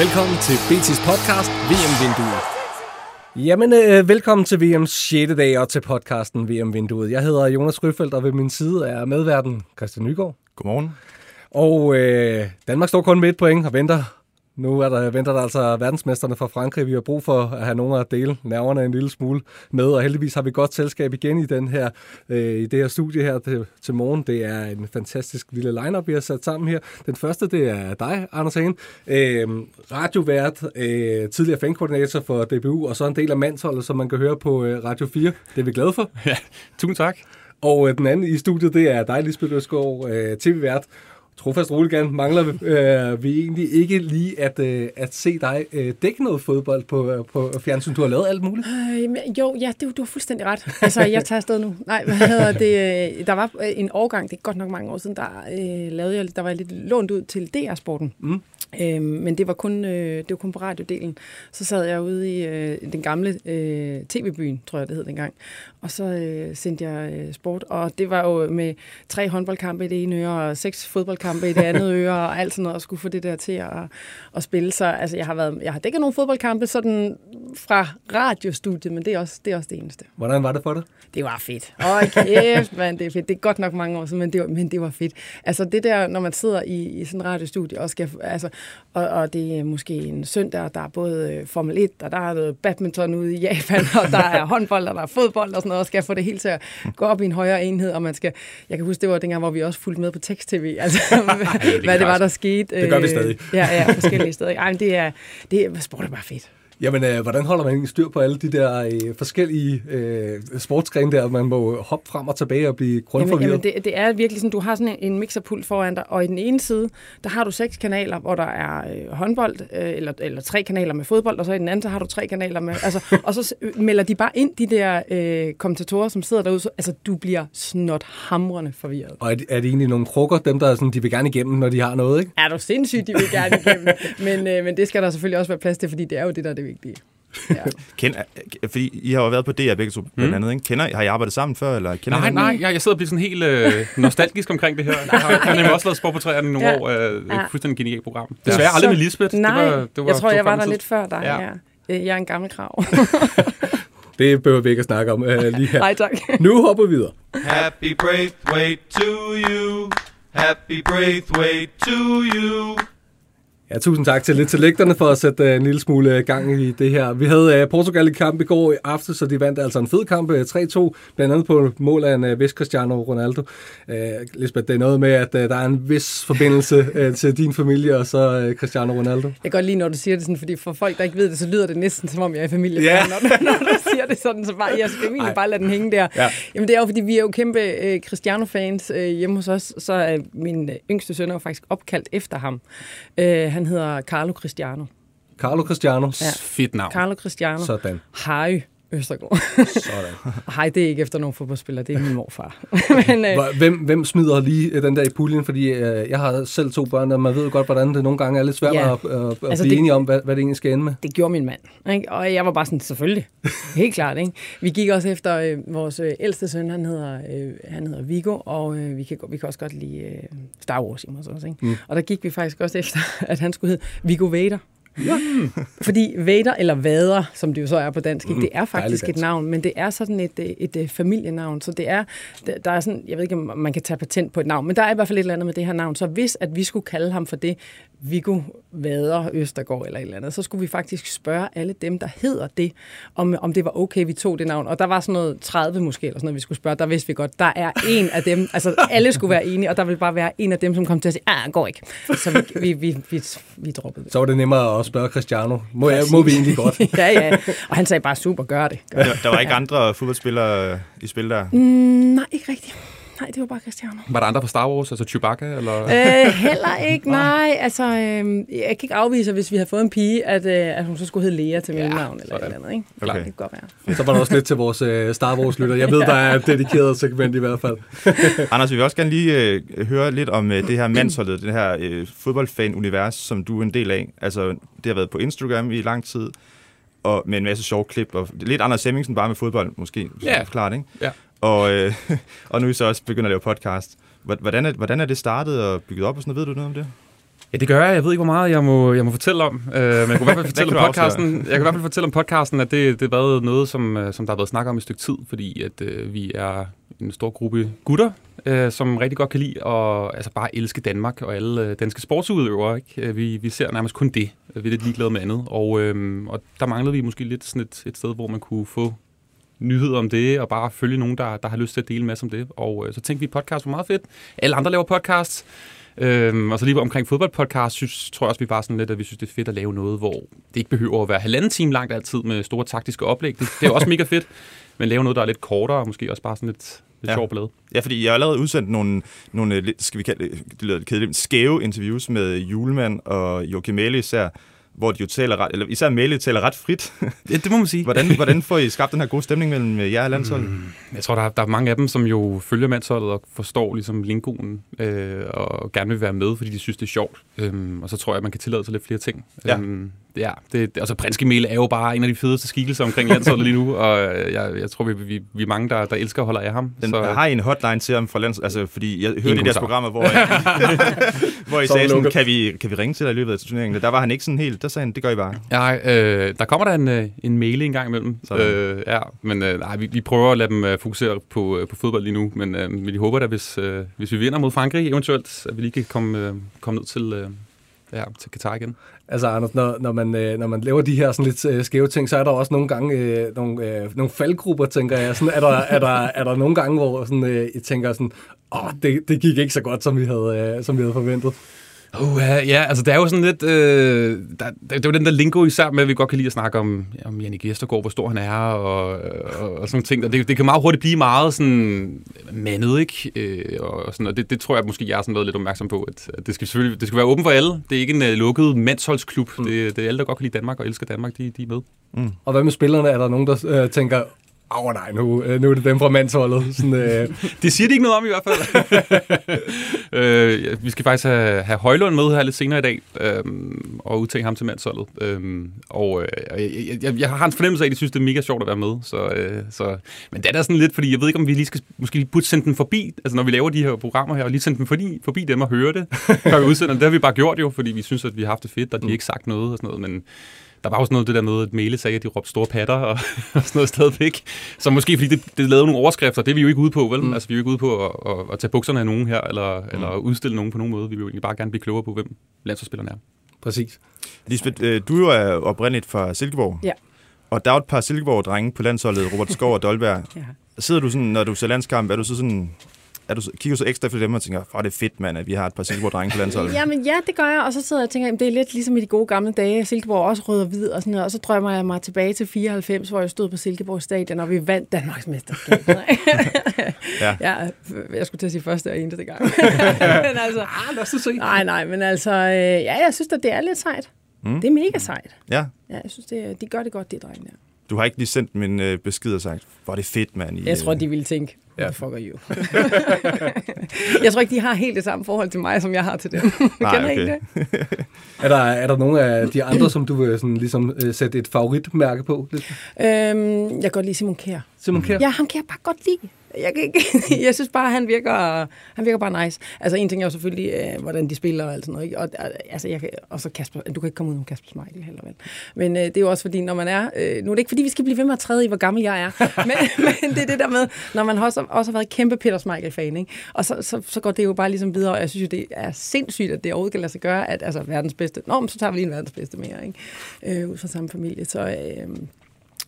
Velkommen til BT's podcast, VM-vinduet. Jamen, øh, velkommen til VM's 6. dag og til podcasten VM-vinduet. Jeg hedder Jonas Ryfeldt, og ved min side er medverden Christian Nygaard. Godmorgen. Og øh, Danmark står kun med et point og venter. Nu er der, venter der altså verdensmesterne fra Frankrig. Vi har brug for at have nogen at dele nerverne en lille smule med, og heldigvis har vi godt selskab igen i, den her, øh, i det her studie her til, til morgen. Det er en fantastisk lille lineup vi har sat sammen her. Den første, det er dig, Anders Hagen, øh, radiovært, øh, tidligere fankoordinator for DBU, og så en del af mandsholdet, som man kan høre på øh, Radio 4. Det er vi glade for. Ja, tusind tak. Og øh, den anden i studiet, det er dig, Lisbeth Øsgaard, øh, tv-vært. Trofast Roligan, mangler øh, vi egentlig ikke lige at, øh, at se dig øh, dække noget fodbold på, øh, på fjernsyn? Du har lavet alt muligt. Øh, men jo, ja, det, du har fuldstændig ret. Altså, jeg tager afsted nu. Nej, hvad hedder det? øh, Der var en årgang, det er godt nok mange år siden, der øh, lavede jeg, der var jeg lidt lånt ud til DR-sporten. Mm. Øh, men det var, kun, øh, det var kun på radiodelen. Så sad jeg ude i øh, den gamle øh, tv-byen, tror jeg det hed dengang. Og så øh, sendte jeg øh, sport, og det var jo med tre håndboldkampe i det ene øre, og seks fodboldkampe i det andet øre, og alt sådan noget, og skulle få det der til at, at spille. Så altså, jeg har, været, jeg har dækket nogle fodboldkampe sådan fra radiostudiet, men det er, også, det er også det eneste. Hvordan var det for dig? Det var fedt. Åh, kæft, mand, det er fedt. Det er godt nok mange år siden, men det var, men det var fedt. Altså det der, når man sidder i, i sådan en radiostudie, og, skal, altså, og, og det er måske en søndag, og der er både øh, Formel 1, og der er noget badminton ude i Japan, og der er håndbold, og der er fodbold og sådan noget, og skal få det hele til at gå op i en højere enhed, og man skal, jeg kan huske, det var dengang, hvor vi også fulgte med på tekst-tv, altså hvad, hvad det var, der skete. Det gør vi stadig. Ja, ja, forskellige steder. Ej, men det er, det er, sport er bare fedt. Jamen, øh, hvordan holder man styr på alle de der øh, forskellige øh, sportsgrene der? Man må hoppe frem og tilbage og blive Jamen, grundforvirret. jamen det, det er virkelig sådan, du har sådan en, en mixerpult foran dig, og i den ene side, der har du seks kanaler, hvor der er øh, håndbold, øh, eller, eller tre kanaler med fodbold, og så i den anden, så har du tre kanaler med, altså, og så øh, melder de bare ind, de der øh, kommentatorer, som sidder derude, så, altså, du bliver snot hamrende forvirret. Og er det, er det egentlig nogle krukker, dem der er sådan, de vil gerne igennem, når de har noget, ikke? Er du sindssygt, de vil gerne igennem, men, øh, men det skal der selvfølgelig også være plads til, fordi det er jo det, der er det vigtige. Ja. Kender, fordi I har jo været på DR begge to, blandt andet, ikke? Kender, har I arbejdet sammen før, eller kender Nej, I nej, jeg, jeg sidder og bliver sådan helt øh, nostalgisk omkring det her. Jeg har, jeg har nemlig også lavet sport på træerne i nogle Ja. år. Øh, Ja. et fuldstændig genialt program. Desværre aldrig med Lisbeth. Nej, det var, det var, jeg tror, jeg var der lidt før dig, Ja. ja. ja. Jeg er en gammel krav. Det behøver vi ikke at snakke om øh, lige her. Nej, tak. Nu hopper vi videre. Happy birthday to you. Happy birthday to you. Ja, tusind tak til lidt til lægterne for at sætte uh, en lille smule øh, gang i det her. Vi havde uh, Portugal i kamp i går i aften, så de vandt altså en fed kamp uh, 3-2, blandt andet på mål af en uh, vis Cristiano Ronaldo. Uh, Lisbeth, det er noget med, at uh, der er en vis forbindelse uh, til din familie og så uh, Cristiano Ronaldo. Jeg kan godt lide, når du siger det sådan, fordi for folk, der ikke ved det, så lyder det næsten, som om jeg er i familie. Ja. Når, du, når du siger det sådan, så bare, jeg skal egentlig bare lade den hænge der. Ja. Jamen, det er jo, fordi vi er jo kæmpe øh, Cristiano-fans øh, hjemme hos os, så er min øh, yngste søn er jo faktisk opkaldt efter ham. Øh, han hedder Carlo Cristiano. Carlo Cristiano. Ja. Fedt navn. Carlo Cristiano. Sådan. Harry Østergaard. Sådan. Hej, det er ikke efter nogen fodboldspiller, det er min morfar. Men, øh, Hvem, hvem smider lige øh, den der i puljen? Fordi øh, jeg har selv to børn, og man ved jo godt, hvordan det nogle gange er lidt svært Ja. at, at, at Altså, blive det- enige om, hvad, hvad det egentlig skal ende med. det gjorde min mand. Ikke? Og jeg var bare sådan, selvfølgelig. Helt klart. Ikke? Vi gik også efter øh, vores øh, ældste søn, han hedder, øh, han hedder Vigo, og øh, vi, kan, vi kan også godt lide øh, Star Wars hos os. Ikke? Mm. Og der gik vi faktisk også efter, at han skulle hedde Vigo Vader. Ja. Fordi Vader, eller Vader, som det jo så er på dansk, mm, det er faktisk et navn, men det er sådan et, øh, et, et familienavn, så det er, der- er sådan, jeg ved ikke, om man kan tage patent på et navn, men der er i hvert fald et eller andet med det her navn, så hvis at vi skulle kalde ham for det, Viggo Vader Østergaard eller et eller andet, så skulle vi faktisk spørge alle dem, der hedder det, om, om det var okay, vi tog det navn. Og der var sådan noget 30 måske, eller sådan noget, vi skulle spørge. Der vidste vi godt, der er en af dem, altså alle skulle være enige, og der ville bare være en af dem, som kom til at sige, ah, går ikke. Så vi, vi, vi, vi, vi droppede det. Så var det nemmere at spørge Cristiano. Må, jeg, må vi egentlig godt? ja, ja. Og han sagde bare, super, gør det. Gør det. Der, der var ikke andre fodboldspillere i spil der. Mm, nej, ikke rigtigt. Nej, det var bare Cristiano. Var der andre fra Star Wars, altså Chewbacca? Eller? Øh, heller ikke, nej. Altså, øh, jeg kan ikke afvise, hvis vi havde fået en pige, at, øh, at hun så skulle hedde Lea til Ja, mellemnavn eller et eller andet. Ikke? Okay. Det kan godt være. Så var der også lidt til vores øh, Star Wars-lytter. Jeg ved, der er et dedikeret segment i hvert fald. Anders, vi vil også gerne lige øh, høre lidt om øh, det her mandsholdet, det her øh, fodboldfan-univers, som du er en del af. Altså, det har været på Instagram i lang tid, og med en masse sjove klip, og lidt Anders Hemmingsen bare med fodbold, måske. Ja. Klart, ikke? Ja. Og, øh, og nu er I så også begyndt at lave podcast. Hvordan er, hvordan er det startet og bygget op og sådan noget? Ved du noget om det? Ja, det gør jeg. Jeg ved ikke, hvor meget jeg må, jeg må fortælle om. Øh, men jeg kan i hvert fald fortælle om podcasten. Jeg kan i hvert fald fortælle om podcasten, at det, det har været noget, som, øh, som der har været snak om et stykke tid, fordi at øh, vi er en stor gruppe gutter, øh, som rigtig godt kan lide at altså bare elske Danmark og alle øh, danske sportsudøvere. Ikke? Øh, Vi, vi ser nærmest kun det. Vi er lidt ligeglade med andet. Og, øh, og der manglede vi måske lidt sådan et, et sted, hvor man kunne få nyheder om det, og bare følge nogen, der, der har lyst til at dele en masse om det. Og øh, så tænkte vi, podcast var meget fedt. Alle andre laver podcasts. Øhm, og så lige omkring fodboldpodcast, synes, tror jeg også, vi bare sådan lidt, at vi synes, det er fedt at lave noget, hvor det ikke behøver at være halvanden time langt altid med store taktiske oplæg. Det, det er også mega fedt, men lave noget, der er lidt kortere, og måske også bare sådan lidt, lidt Ja. sjov blad. Ja, fordi jeg har allerede udsendt nogle, nogle skal vi kalde det, det lyder lidt kedeligt, skæve interviews med Julemand og Joachim Mæle især, hvor de jo taler ret, eller især Mæle taler ret frit. Ja, det må man sige. Hvordan, hvordan får I skabt den her gode stemning mellem øh, jer og landsholdet? Mm. Jeg tror, der er, der er mange af dem, som jo følger mandsholdet og forstår ligesom lingoen øh, og gerne vil være med, fordi de synes, det er sjovt. Øhm, og så tror jeg, at man kan tillade sig lidt flere ting. Ja. Øhm, ja, det, altså Prinske Mæle er jo bare en af de fedeste skikkelser omkring landsholdet lige nu, og øh, jeg, jeg tror, vi, vi, vi er mange, der, der elsker og holder af ham. Den, så, har I en hotline til ham fra lands... Altså, fordi jeg hørte i deres programmer, hvor, hvor I Så sagde sådan, kan vi, kan vi ringe til dig i løbet af turneringen? Der var han ikke sådan helt... Der sagde han, det gør I bare. Ja, øh, der kommer der en, øh, en mail en gang imellem. Sådan. Øh, ja, men øh, nej, vi, vi prøver at lade dem øh, fokusere på, øh, på fodbold lige nu, men øh, vi håber da, hvis, øh, hvis vi vinder mod Frankrig eventuelt, at vi lige kan komme, øh, komme ned til, øh, ja, til Katar igen. Altså, Anders, når, når, man, øh, når man laver de her sådan lidt øh, skæve ting, så er der også nogle gange øh, nogle, øh, nogle faldgrupper, tænker jeg. Sådan, er, der, er, der, er der nogle gange, hvor sådan, øh, I tænker sådan, åh, det, det gik ikke så godt, som vi havde, øh, som vi havde forventet. Uh, ja, altså det er jo sådan lidt, øh, der, det er jo den der lingo især med, at vi godt kan lide at snakke om, om Jannik Vestergaard, hvor stor han er, og, og, og sådan nogle ting. Og det, det kan meget hurtigt blive meget sådan mandet, ikke? Øh, og, sådan, og det, det tror jeg måske, jeg har sådan været lidt opmærksom på, at, at det skal selvfølgelig det skal være åbent for alle. Det er ikke en uh, lukket mandsholdsklub. Mm. Det, det er alle, der godt kan lide Danmark og elsker Danmark, de, de er med. Og hvad med spillerne? Er der nogen, der øh, tænker, åh nej, nu, øh, nu er det dem fra mandsholdet. Sådan, øh, Det siger de ikke noget om i hvert fald. øh, vi skal faktisk have, have Højlund med her lidt senere i dag, øhm, og udtage ham til mandsholdet. Øhm, og øh, jeg, jeg, jeg har en fornemmelse af, at de synes, det er mega sjovt at være med. Så, øh, så, men det er da sådan lidt, fordi jeg ved ikke, om vi lige skal måske lige burde sende den forbi, altså når vi laver de her programmer her, og lige sende den forbi, forbi dem og høre det, før vi udsender det. Det har vi bare gjort jo, fordi vi synes, at vi har haft det fedt, og de har ikke sagt noget og sådan noget, men der var også noget det der med, at Mæle sagde, at de råbte store patter og, og sådan noget stadigvæk. Så måske fordi det, det lavede nogle overskrifter, det er vi jo ikke ude på, vel? Mm. Altså vi er jo ikke ude på at, at, at tage bukserne af nogen her, eller, mm. eller udstille nogen på nogen måde. Vi vil jo egentlig bare gerne blive klogere på, hvem landsholdsspillerne er. præcis. Lisbeth, øh, du er jo oprindeligt fra Silkeborg. Ja. Og der er et par Silkeborg-drenge på landsholdet, Robert Skov og Dolberg. Ja. Sidder du sådan, når du ser landskamp, er du så sådan... Er du, så- kigger du så ekstra efter dem og tænker, for det er fedt, mand, at vi har et par Silkeborg-drenge på landsholdet? Jamen ja, det gør jeg, og så sidder jeg og tænker, jamen, det er lidt ligesom i de gode gamle dage, Silkeborg også rød og hvid og sådan noget, og så drømmer jeg mig tilbage til 94, hvor jeg stod på Silkeborg Stadion, og vi vandt Danmarks mesterskab. Ja. ja. jeg skulle til at sige første og eneste gang. men altså, Ah, lad os se. nej, nej, men altså, øh, ja, jeg synes at det er lidt sejt. Mm. Det er mega sejt. Ja. Ja, jeg synes, det, de gør det godt, de drenge der. Du har ikke lige sendt min øh, besked og sagt, hvor er det fedt, mand. I, Jeg tror, øh, de ville tænke, Ja. what the fuck are you? jeg tror ikke, de har helt det samme forhold til mig, som jeg har til dem. Nej, Kender okay. det? Er der, er der nogle af de andre, som du vil sådan, ligesom, øh, sætte et favoritmærke på? Lidt? Øhm, jeg kan godt lide Simon Kjær. Simon Kjær? Ja, ham kan jeg bare godt lide. Jeg, kan ikke, jeg synes bare, han virker, han virker bare nice. Altså en ting er jo selvfølgelig, øh, hvordan de spiller og alt sådan noget. Ikke? Og, altså, jeg kan, og så Kasper, du kan ikke komme ud om Kasper Schmeichel heller vel. Men øh, det er jo også fordi, når man er, øh, nu er det ikke fordi, vi skal blive ved med at træde i, hvor gammel jeg er. Men, men det er det der med, når man også, også har været kæmpe Peter Schmeichel-fan, ikke? og så, så, så, går det jo bare ligesom videre, og jeg synes jo, det er sindssygt, at det overhovedet kan lade sig gøre, at altså verdens bedste, nå, men så tager vi lige en verdens bedste mere, ikke? Øh, ud fra samme familie. Så, øh,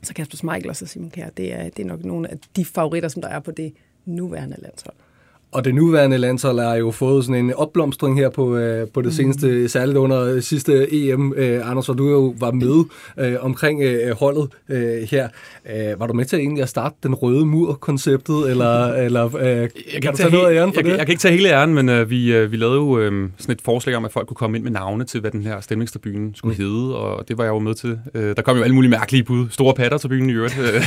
så Kasper Schmeichel og så Simon Kjær, det er, det er nok nogle af de favoritter, som der er på det nuværende landshold. Og det nuværende landshold har jo fået sådan en opblomstring her på, øh, på det seneste, særligt under sidste EM. Øh, Anders, og du jo var med øh, omkring øh, holdet øh, her. Øh, var du med til egentlig at starte den røde mur-konceptet, eller, eller øh, Jeg kan, kan, du tage noget af æren for jeg, det? kan- jeg kan ikke tage hele æren, men øh, vi, øh, vi lavede jo øh, sådan et forslag om, at folk kunne komme ind med navne til, hvad den her stemningstribune skulle mm. hedde, og det var jeg jo med til. Øh, der kom jo alle mulige mærkelige bud. Store patter til byen i øvrigt. Øh, det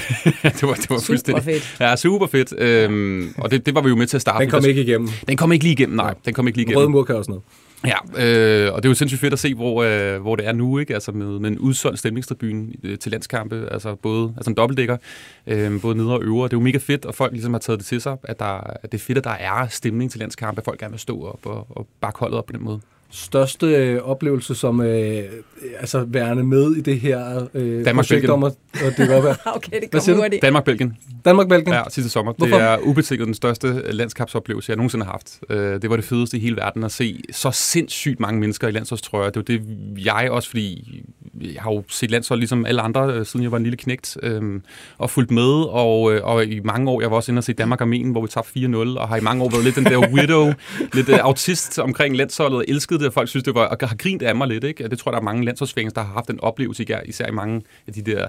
var, det var Super fuldstændig... fedt. Ja, super fedt. Øhm, og det, det var vi jo med til at starte. Den kom med. ikke igennem. Den kom ikke lige igennem, nej. Den kom ikke lige Røde igennem. mur kan også noget. Ja, øh, og det er jo sindssygt fedt at se, hvor, øh, hvor det er nu, ikke? Altså med, med en udsolgt stemningstribune øh, til landskampe, altså både altså en dobbeltdækker, øh, både nede og øvre. Det er jo mega fedt, og folk ligesom har taget det til sig, at, der, at det er fedt, at der er stemning til landskampe, at folk gerne vil stå op og, og bakke holdet op på den måde. Største øh, oplevelse som øh, altså værende med i det her øh, Danmark, projekt Belgien. om at, at dykke op. Okay, det kommer hurtigt. Danmark-Belgien, Danmark-Belgien? ja, sidste sommer. Hvorfor? Det er ubetinget den største landskabsoplevelse, jeg nogensinde har haft. Øh, det var det fedeste i hele verden at se så sindssygt mange mennesker i landsholdstrøjer. Det var det, jeg også, fordi jeg har jo set landshold ligesom alle andre, øh, siden jeg var en lille knægt, øh, og fulgt med, og, øh, og i mange år, jeg var også inde og se Danmark-Armenien, hvor vi tabte 4-0, og har i mange år været lidt den der widow, lidt øh, autist omkring landsholdet, og elskede det, og folk synes, det var, og har grint af mig lidt, ikke? Det tror jeg, der er mange landsholdsfans, der har haft en oplevelse, især i mange af de der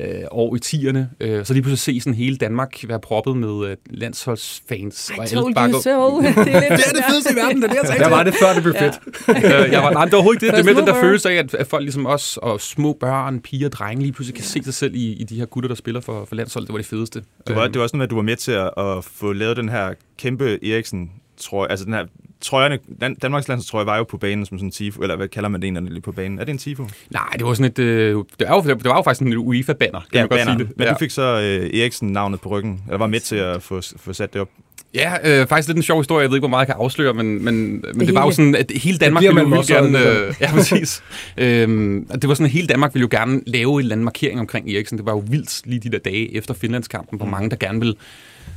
øh, år i 10'erne. Øh, så lige pludselig se sådan hele Danmark være proppet med øh, landsholdsfans. I og told you so. det er, Det er det fedeste i verden, det er det, jeg Der var det før, det blev fedt. øh, jeg var, nej, det var overhovedet ikke det. Det er med den der følelse af, at, at folk ligesom os, og små børn, piger og drenge, lige pludselig kan se sig selv i, i de her gutter, der spiller for, for landsholdet. Det var det fedeste. Du var, Øhm, det var også noget med, at du var med til at, at få lavet den her kæmpe Eriksen trøje, altså den her trøjerne, Dan- Danmarks landsholdstrøje var jo på banen som sådan en tifo, eller hvad kalder man det egentlig på banen? Er det en tifo? Nej, det var sådan et... Øh, det, var jo, det var jo faktisk en UEFA-banner, kan man godt sige det. Men ja. du fik så øh, Eriksen navnet på ryggen, eller var med til at få, få sat det op. Ja, øh, faktisk lidt en sjov historie. Jeg ved ikke, hvor meget jeg kan afsløre, men, men, men det, det var jo sådan, at hele Danmark ville jo også gerne... sådan, Øh, ja, præcis. øhm, det var sådan, at hele Danmark ville jo gerne lave en eller anden markering omkring Eriksen. Det var jo vildt lige de der dage efter Finlandskampen, hvor mange der gerne ville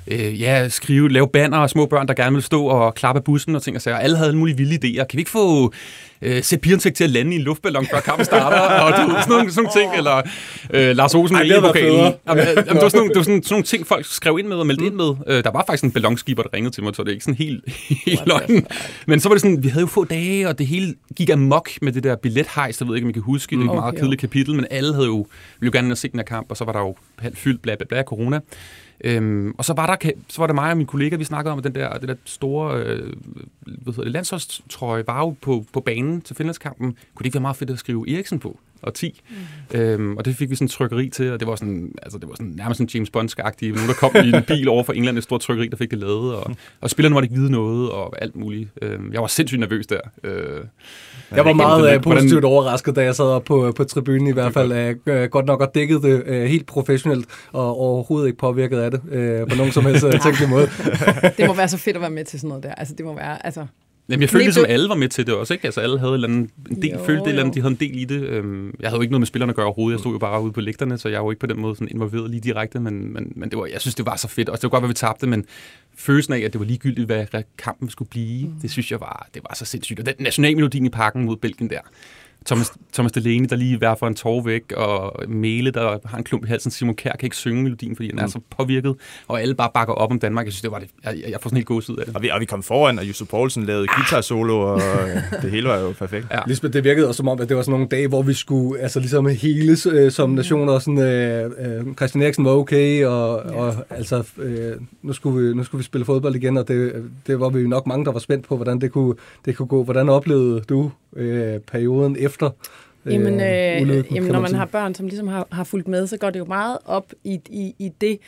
øh, ja, skrive, lave banner og små børn, der gerne ville stå og klappe bussen og ting og sager. Alle havde alle mulige vilde idéer. Kan vi ikke få øh, Sepp Piontek til at lande i en luftballon, før kampen starter? og du, sådan, nogle, sådan nogle ting. Eller øh, Lars Olsen Ej, med det havde været pokalen. federe. Jamen, jamen, det var sådan nogle, det var sådan, sådan nogle ting, folk skrev ind med og meldte ind med. Øh, der var faktisk en ballonskiber, der ringede til mig, så det er ikke sådan helt, helt løgn. Men så var det sådan, vi havde jo få dage, og det hele gik amok med det der billethejs. Jeg ved ikke, om I kan huske. Det er et meget Okay. kedeligt kapitel, men alle havde jo, ville jo gerne ind og se den her kamp, og så var der jo halvt fyldt bla bla bla corona. Øhm, og så var, der, så var det mig og min kollega, vi snakkede om, at den der, det der store øh, hvad hedder det, landsholdstrøje var jo på, på banen til Finlandskampen. Kunne det ikke være meget fedt at skrive Eriksen på? Og 10. Mm. Øhm, og det fik vi sådan en trykkeri til, og det var sådan, altså det var sådan nærmest sådan James Bond-agtigt. Nogen, der kom i en bil over fra England, et stort trykkeri, der fik det lavet, og, og spillerne måtte ikke vide noget, og alt muligt. Øhm, jeg var sindssygt nervøs der. Øh, Jeg var meget Hvordan- øh, positivt overrasket, da jeg sad oppe på, på tribunen i hvert fald. Øh, øh, godt nok og dækket det øh, helt professionelt, og overhovedet ikke påvirket af det øh, på nogen som helst øh, tænkelig måde. Det må være så fedt at være med til sådan noget der. Altså, det må være, altså... Jamen, jeg følte Lige ligesom, alle var med til det også, ikke? Altså, alle havde en, eller anden, en del, Jo, følte det, eller andet, de havde en del i det. Øhm, jeg havde jo ikke noget med spillerne at gøre overhovedet. Jeg stod jo bare ude på lægterne, så jeg var jo ikke på den måde sådan involveret lige direkte, men, men, men det var, jeg synes, det var så fedt. Og det var godt, at vi tabte, men følelsen af, at det var ligegyldigt, hvad kampen skulle blive, mm. det synes jeg var, det var så sindssygt. Og den nationalmelodien i parken mod Belgien der, Thomas, Thomas Delaney, der lige værfer en tår væk, og Mæle, der har en klump i halsen. Simon Kjær kan ikke synge melodien, fordi den er så påvirket, og alle bare bakker op om Danmark. Jeg synes, det var det. Jeg, jeg får sådan helt gås ud af det. Og vi, og vi kom foran, og Jusuf Poulsen lavede guitar solo, og øh, det hele var jo perfekt. Ja. Lisbeth, det virkede også som om, at det var sådan nogle dage, hvor vi skulle altså ligesom heles øh, som nation, og sådan, øh, øh, Christian Eriksen var okay, og, og altså, øh, nu, skulle vi, nu skulle vi spille fodbold igen, og det, det var vi nok mange, der var spændt på, hvordan det kunne, det kunne gå. Hvordan oplevede du øh, perioden efter øh, Jamen, øh, ulykken, jamen når man sige? har børn, som ligesom har, har fulgt med, så går det jo meget op i, i, i det,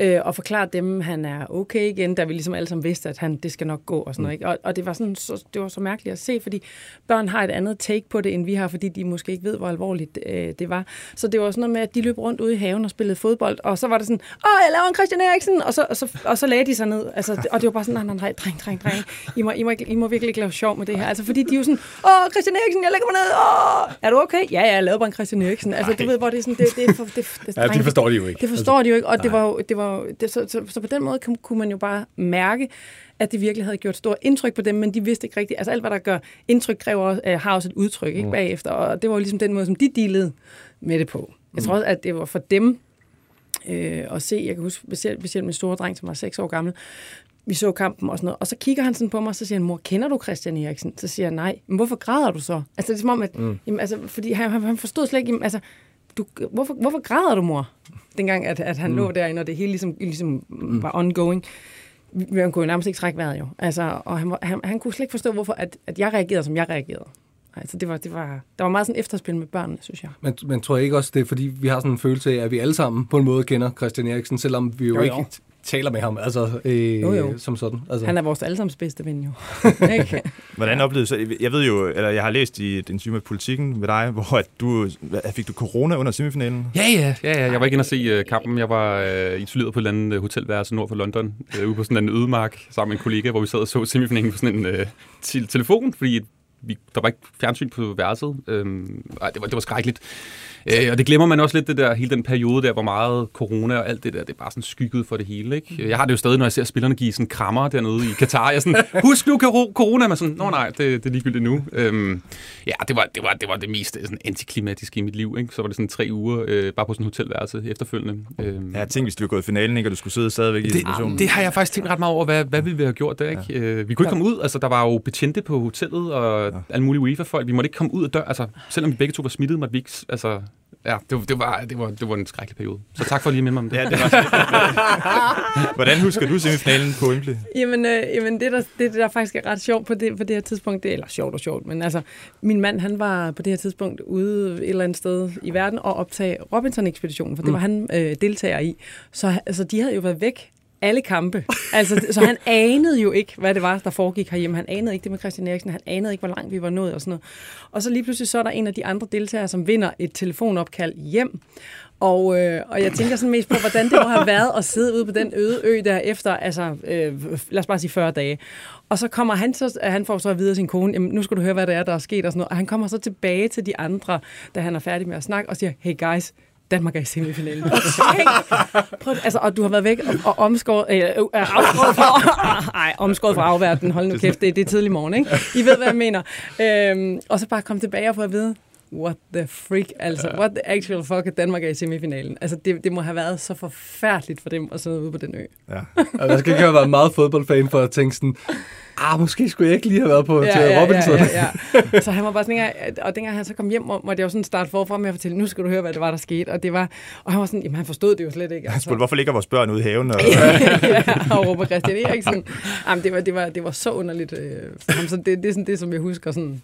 øh, og forklare dem, han er okay igen, da vi ligesom alle sammen vidste, at han, det skal nok gå og sådan noget. Ikke? Og, og det, var sådan, så, det var så mærkeligt at se, fordi børn har et andet take på det, end vi har, fordi de måske ikke ved, hvor alvorligt øh, det var. Så det var sådan noget med, at de løb rundt ude i haven og spillede fodbold, og så var det sådan, åh, jeg laver en Christian Eriksen, og så, og så, og så lagde de sig ned. Altså, det- og det var bare sådan, nej, nej, nej, dreng, dreng, dreng, I må, I, må ikke, I må virkelig ikke lave sjov med det her. Altså, fordi de er jo sådan, åh, Christian Eriksen, jeg lægger mig ned, åh, er du okay? Ja, ja, jeg lavede bare en Christian Eriksen. Altså, du ved, hvor det er sådan, det, det, for, det, det, Ja, de drenge, forstår det jo ikke. det forstår de jo ikke, og det var jo, det var jo, det, så, så, så på den måde kunne, man jo bare mærke, at det virkelig havde gjort stort indtryk på dem, men de vidste ikke rigtigt. Altså alt, hvad der gør indtryk, kræver øh, har også et udtryk ikke, bagefter, og det var jo ligesom den måde, som de dealede med det på. Jeg tror også, at det var for dem øh, at se, jeg kan huske specielt, specielt min store dreng, som var 6 år gammel, vi så kampen og sådan noget. Og så kigger han sådan på mig, og så siger han, mor, kender du Christian Eriksen? Så siger jeg, nej. Men hvorfor græder du så? Altså, det er som om, at, mm. jamen, altså, fordi han, han, han forstod slet ikke, jamen, altså, du, hvorfor, hvorfor græder du, mor? Dengang, at, at han mm. lå derinde, og det hele ligesom, ligesom mm. var ongoing. Man kunne jo nærmest ikke trække vejret jo. Altså, og han, han, han kunne slet ikke forstå, hvorfor at, at jeg reagerede, som jeg reagerede. Altså, det var, det var, der var meget sådan efterspil med børnene, synes jeg. Men, men tror jeg ikke også, det er fordi, vi har sådan en følelse af, at vi alle sammen på en måde kender Christian Eriksen, selvom vi Jo, jo, jo. ikke taler med ham, altså øh, Jo, jo. som sådan. Altså. Han er vores allesammens bedste ven jo. Hvordan oplevede du så? Jeg ved jo, eller jeg har læst i den syge med politikken med dig, hvor at du, fik du corona under semifinalen? Ja, ja, ja, ja. Jeg var ikke inde og se uh, kampen. Jeg var uh, isoleret på et eller andet uh, hotelværelse nord for London, uh, ude på sådan en ødemark sammen med en kollega, hvor vi sad og så semifinalen på sådan en uh, til telefon, fordi vi, der var ikke fjernsyn på værelset. Øhm, ej, det var, det var skrækkeligt. Øh, og det glemmer man også lidt, det der, hele den periode der, hvor meget corona og alt det der, det er bare sådan skygget for det hele. Ikke? Jeg har det jo stadig, når jeg ser spillerne give sådan krammer dernede i Katar. Jeg er sådan, husk nu corona, men sådan, nå nej, det, det er ligegyldigt nu. Øhm, ja, det var, det var, det var det mest sådan, antiklimatiske i mit liv. Ikke? Så var det sådan tre uger, øh, bare på sådan en hotelværelse efterfølgende. Øhm, Jeg tænkte, hvis du var gået i finalen, ikke, og du skulle sidde stadigvæk i det, situationen. det har jeg faktisk tænkt ret meget over, hvad, hvad ville vi have gjort der, ikke? Ja. Øh, vi kunne ikke komme ud, altså der var jo betjente på hotellet og ja. alle mulige UEFA-folk. Vi måtte ikke komme ud af dør, altså selvom vi begge to var smittet, måtte vi ikke, altså ja, det, var- det, var, det, var, det var en skrækkelig periode. Så tak for lige at minde mig om det. Ja, det var Hvordan husker du semifinalen på Wembley? Jamen, øh, jamen det, der, det, der faktisk er ret sjovt på det, på det her tidspunkt, det, eller sjovt og sjovt, men altså, min mand, han var på det her tidspunkt ude et eller andet sted i verden og optage Robinson-ekspeditionen, for det var han øh, deltager i. Så altså, de havde jo været væk alle kampe. Altså, så han anede jo ikke, hvad det var, der foregik herhjemme. Han anede ikke det med Christian Eriksen. Han anede ikke, hvor langt vi var nået og sådan noget. Og så lige pludselig så er der en af de andre deltagere, som vinder et telefonopkald hjem. Og, øh, og jeg tænker sådan mest på, hvordan det må have været at sidde ude på den øde ø der efter, altså, øh, lad os bare sige 40 dage. Og så kommer han så, øh, han får så at vide af sin kone, jamen, nu skal du høre, hvad det er, der er sket og sådan noget. Og han kommer så tilbage til de andre, da han er færdig med at snakke, og siger, hey guys, Danmark er i semifinalen. Prøv. Prøv, altså, og du har været væk og, og omskåret, øh, øh, øh afskåret fra, nej, omskåret fra afverdenen. Hold nu kæft, det, det er tidlig morgen, ikke? I ved, hvad jeg mener. Øhm, og så bare komme tilbage og få at vide, what the freak, altså, what the actual fuck, at Danmark er i semifinalen. Altså, det, det må have været så forfærdeligt for dem at sidde ude på den ø. Ja. Altså, jeg skal ikke have været meget fodboldfan for at tænke sådan, ah, måske skulle jeg ikke lige have været på til Robinson. Ja, ja, ja. Så han var bare sådan, og dengang han så kom hjem, må- måtte jeg jo sådan starte forfra med at fortælle, nu skal du høre, hvad det var, der skete. Og, det var, og han var sådan, jamen han forstod det jo slet ikke. Han spurgte, hvorfor ligger vores børn ude i haven? Og, ja, og råber Christian Eriksen. Jamen, det, var, det, var, det var så underligt øh, for ham. Så det, det er sådan det, som jeg husker sådan,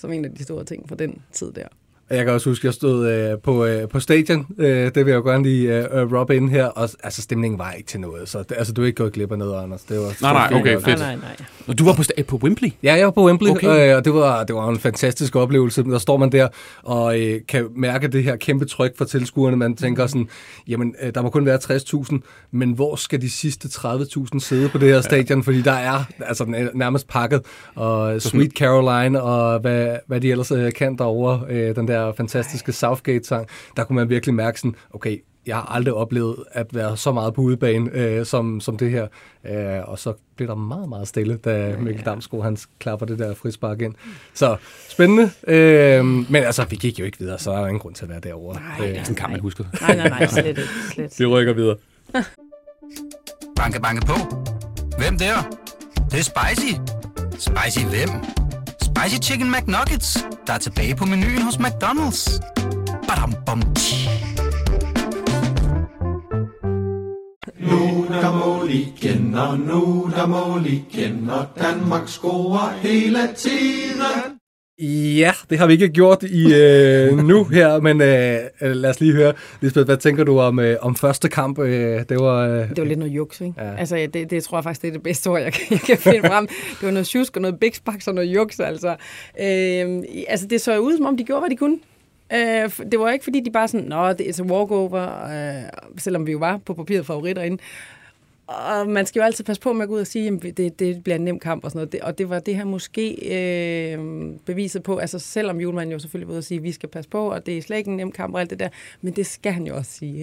som en af de store ting fra den tid der. Jeg kan også huske, at jeg stod øh, på, øh, på stadion. Øh, det vil jeg jo gerne lige øh, rubbe ind her. Og altså, stemningen var ikke til noget. Så det, altså, du er ikke gået glip af noget, Anders. Det var Nej, nej, okay, fint. fedt. Nej, nej, nej. Og du var på, sta- på Wembley? Ja, jeg var på Wembley, Okay. øh, og det var, det var en fantastisk oplevelse. Der står man der og øh, kan mærke det her kæmpe tryk fra tilskuerne. Man tænker sådan, jamen, øh, der må kun være 60.000, men hvor skal de sidste 30.000 sidde på det her stadion? Fordi der er altså nær- nærmest pakket. Og Sweet Caroline og hvad, hvad de ellers øh, kan derovre, øh, den der fantastiske Southgate-sang, der kunne man virkelig mærke sådan, okay, jeg har aldrig oplevet at være så meget på udebane øh, som, som det her. Øh, og så blev der meget, meget stille, da Mikkel Damsgaard han klapper det der frispark ind. Så spændende. Øh, men altså, vi gik jo ikke videre, så er der ingen grund til at være derovre. Nej, Øh, nej. Sådan kan man huske. Nej, nej, nej, slet ikke. Slet. vi rykker videre. Banke, banke på. Hvem der? Det, det er spicy. Spicy hvem? Spicy Chicken McNuggets, der er tilbage på menuen hos McDonald's. Badum, bom, tji. Nu der mål igen, og nu der mål igen, og Danmark scorer hele tiden. Ja, det har vi ikke gjort i øh, nu her, men øh, øh, lad os lige høre. Lisbeth, hvad tænker du om, øh, om første kamp? Øh, det var... Øh, Det var lidt noget juks, ikke? Ja. Altså, det, det tror jeg faktisk, det er det bedste ord, jeg kan, jeg kan finde frem. Det var noget tjusk og noget biksbaks og noget juks, altså. Øhm, altså, det så ud, som om de gjorde, hvad de kunne. Øh, det var ikke, fordi de bare sådan, nå, det er et walkover, øh, selvom vi jo var på papiret favoritter inde. Og man skal jo altid passe på med at gå ud og sige, at det, det bliver en nem kamp og sådan noget. Det, og det var det her måske øh, beviset på, altså selvom julemanden jo selvfølgelig var ude og sige, at vi skal passe på, og det er slet ikke en nem kamp og alt det der, men det skal han jo også sige.